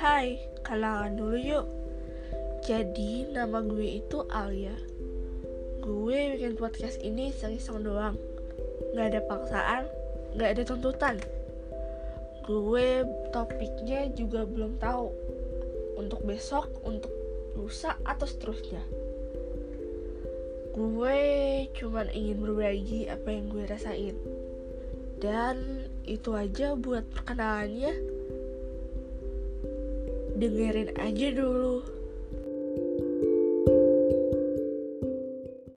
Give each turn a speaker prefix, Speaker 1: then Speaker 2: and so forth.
Speaker 1: Hai, kenalan dulu yuk. Jadi nama gue itu Alia. Gue bikin podcast ini iseng-iseng doang. Gak ada paksaan, gak ada tuntutan. Gue topiknya juga belum tahu. Untuk besok, untuk lusa atau seterusnya. Gue cuman ingin berbagi apa yang gue rasain. Dan itu aja buat perkenalannya. Dengerin aja dulu.